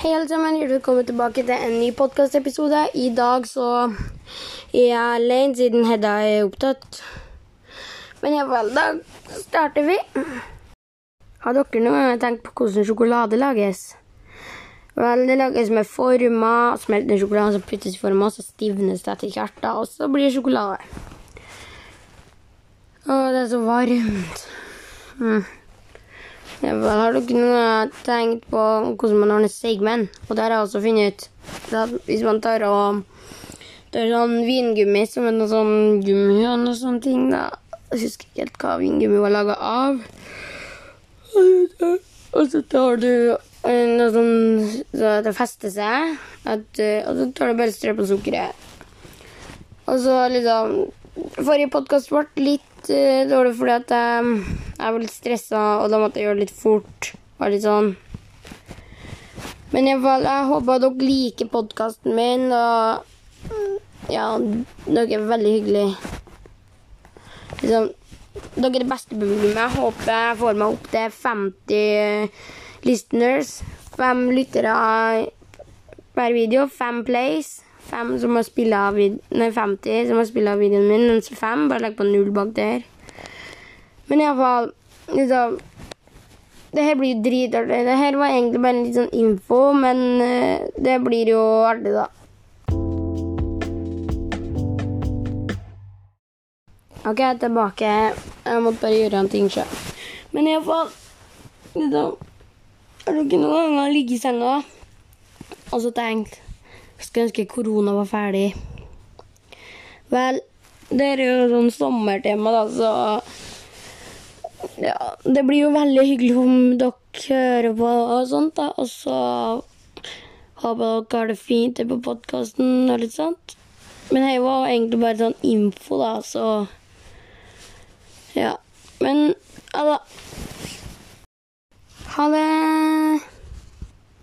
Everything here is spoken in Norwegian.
Hei alle sammen, velkommen tilbake til en ny podkastepisode. I dag så er jeg alene siden Hedda er opptatt. Men iallfall, da starter vi. Har dere noen gang tenkt på hvordan sjokolade lages? Vel, det lages med former, Smeltende sjokolade, så puttes i former, så stivnes det til hvert, og så blir det sjokolade. Å, det er så varmt. Mm. Har dere noen tenkt på hvordan man ordner seigmenn? Og det har jeg også funnet ut. at Hvis man tar og tar sånn vingummi som er noe sånn gummi og noe sånne ting, da Jeg husker ikke helt hva vingummi var laga av. Og så tar du eh, noe sånn så det fester seg, at, eh, og så tar du bare strø på sukkeret. Og så liksom Forrige podkast ble litt uh, dårlig fordi at jeg, jeg var litt stressa, og da måtte jeg gjøre det litt fort. Og litt sånn. Men iallfall, jeg håper dere liker podkasten min, og ja, dere er veldig hyggelige. Liksom, dere er det beste publikummet. Jeg håper jeg får meg opp til 50 listeners. Fem lyttere per video. Fem plays. Fem som har spilla av nei, 50 som har spilt videoen min, mens fem bare legg på null bak der. Men iallfall liksom Det her blir jo dritartig. Det her var egentlig bare en litt sånn info, men eh, det blir jo artig, da. OK, jeg er tilbake. Jeg måtte bare gjøre en ting sjøl. Men iallfall liksom, Har dere noen ganger ligget i senga og så tenkt skulle ønske korona var ferdig. Vel, det er jo sånn sommertema, da, så Ja, det blir jo veldig hyggelig om dere hører på og sånt, da. Og så håper dere har det fint på podkasten og litt sånt. Men det var egentlig bare sånn info, da, så Ja. Men ja da. Ha det.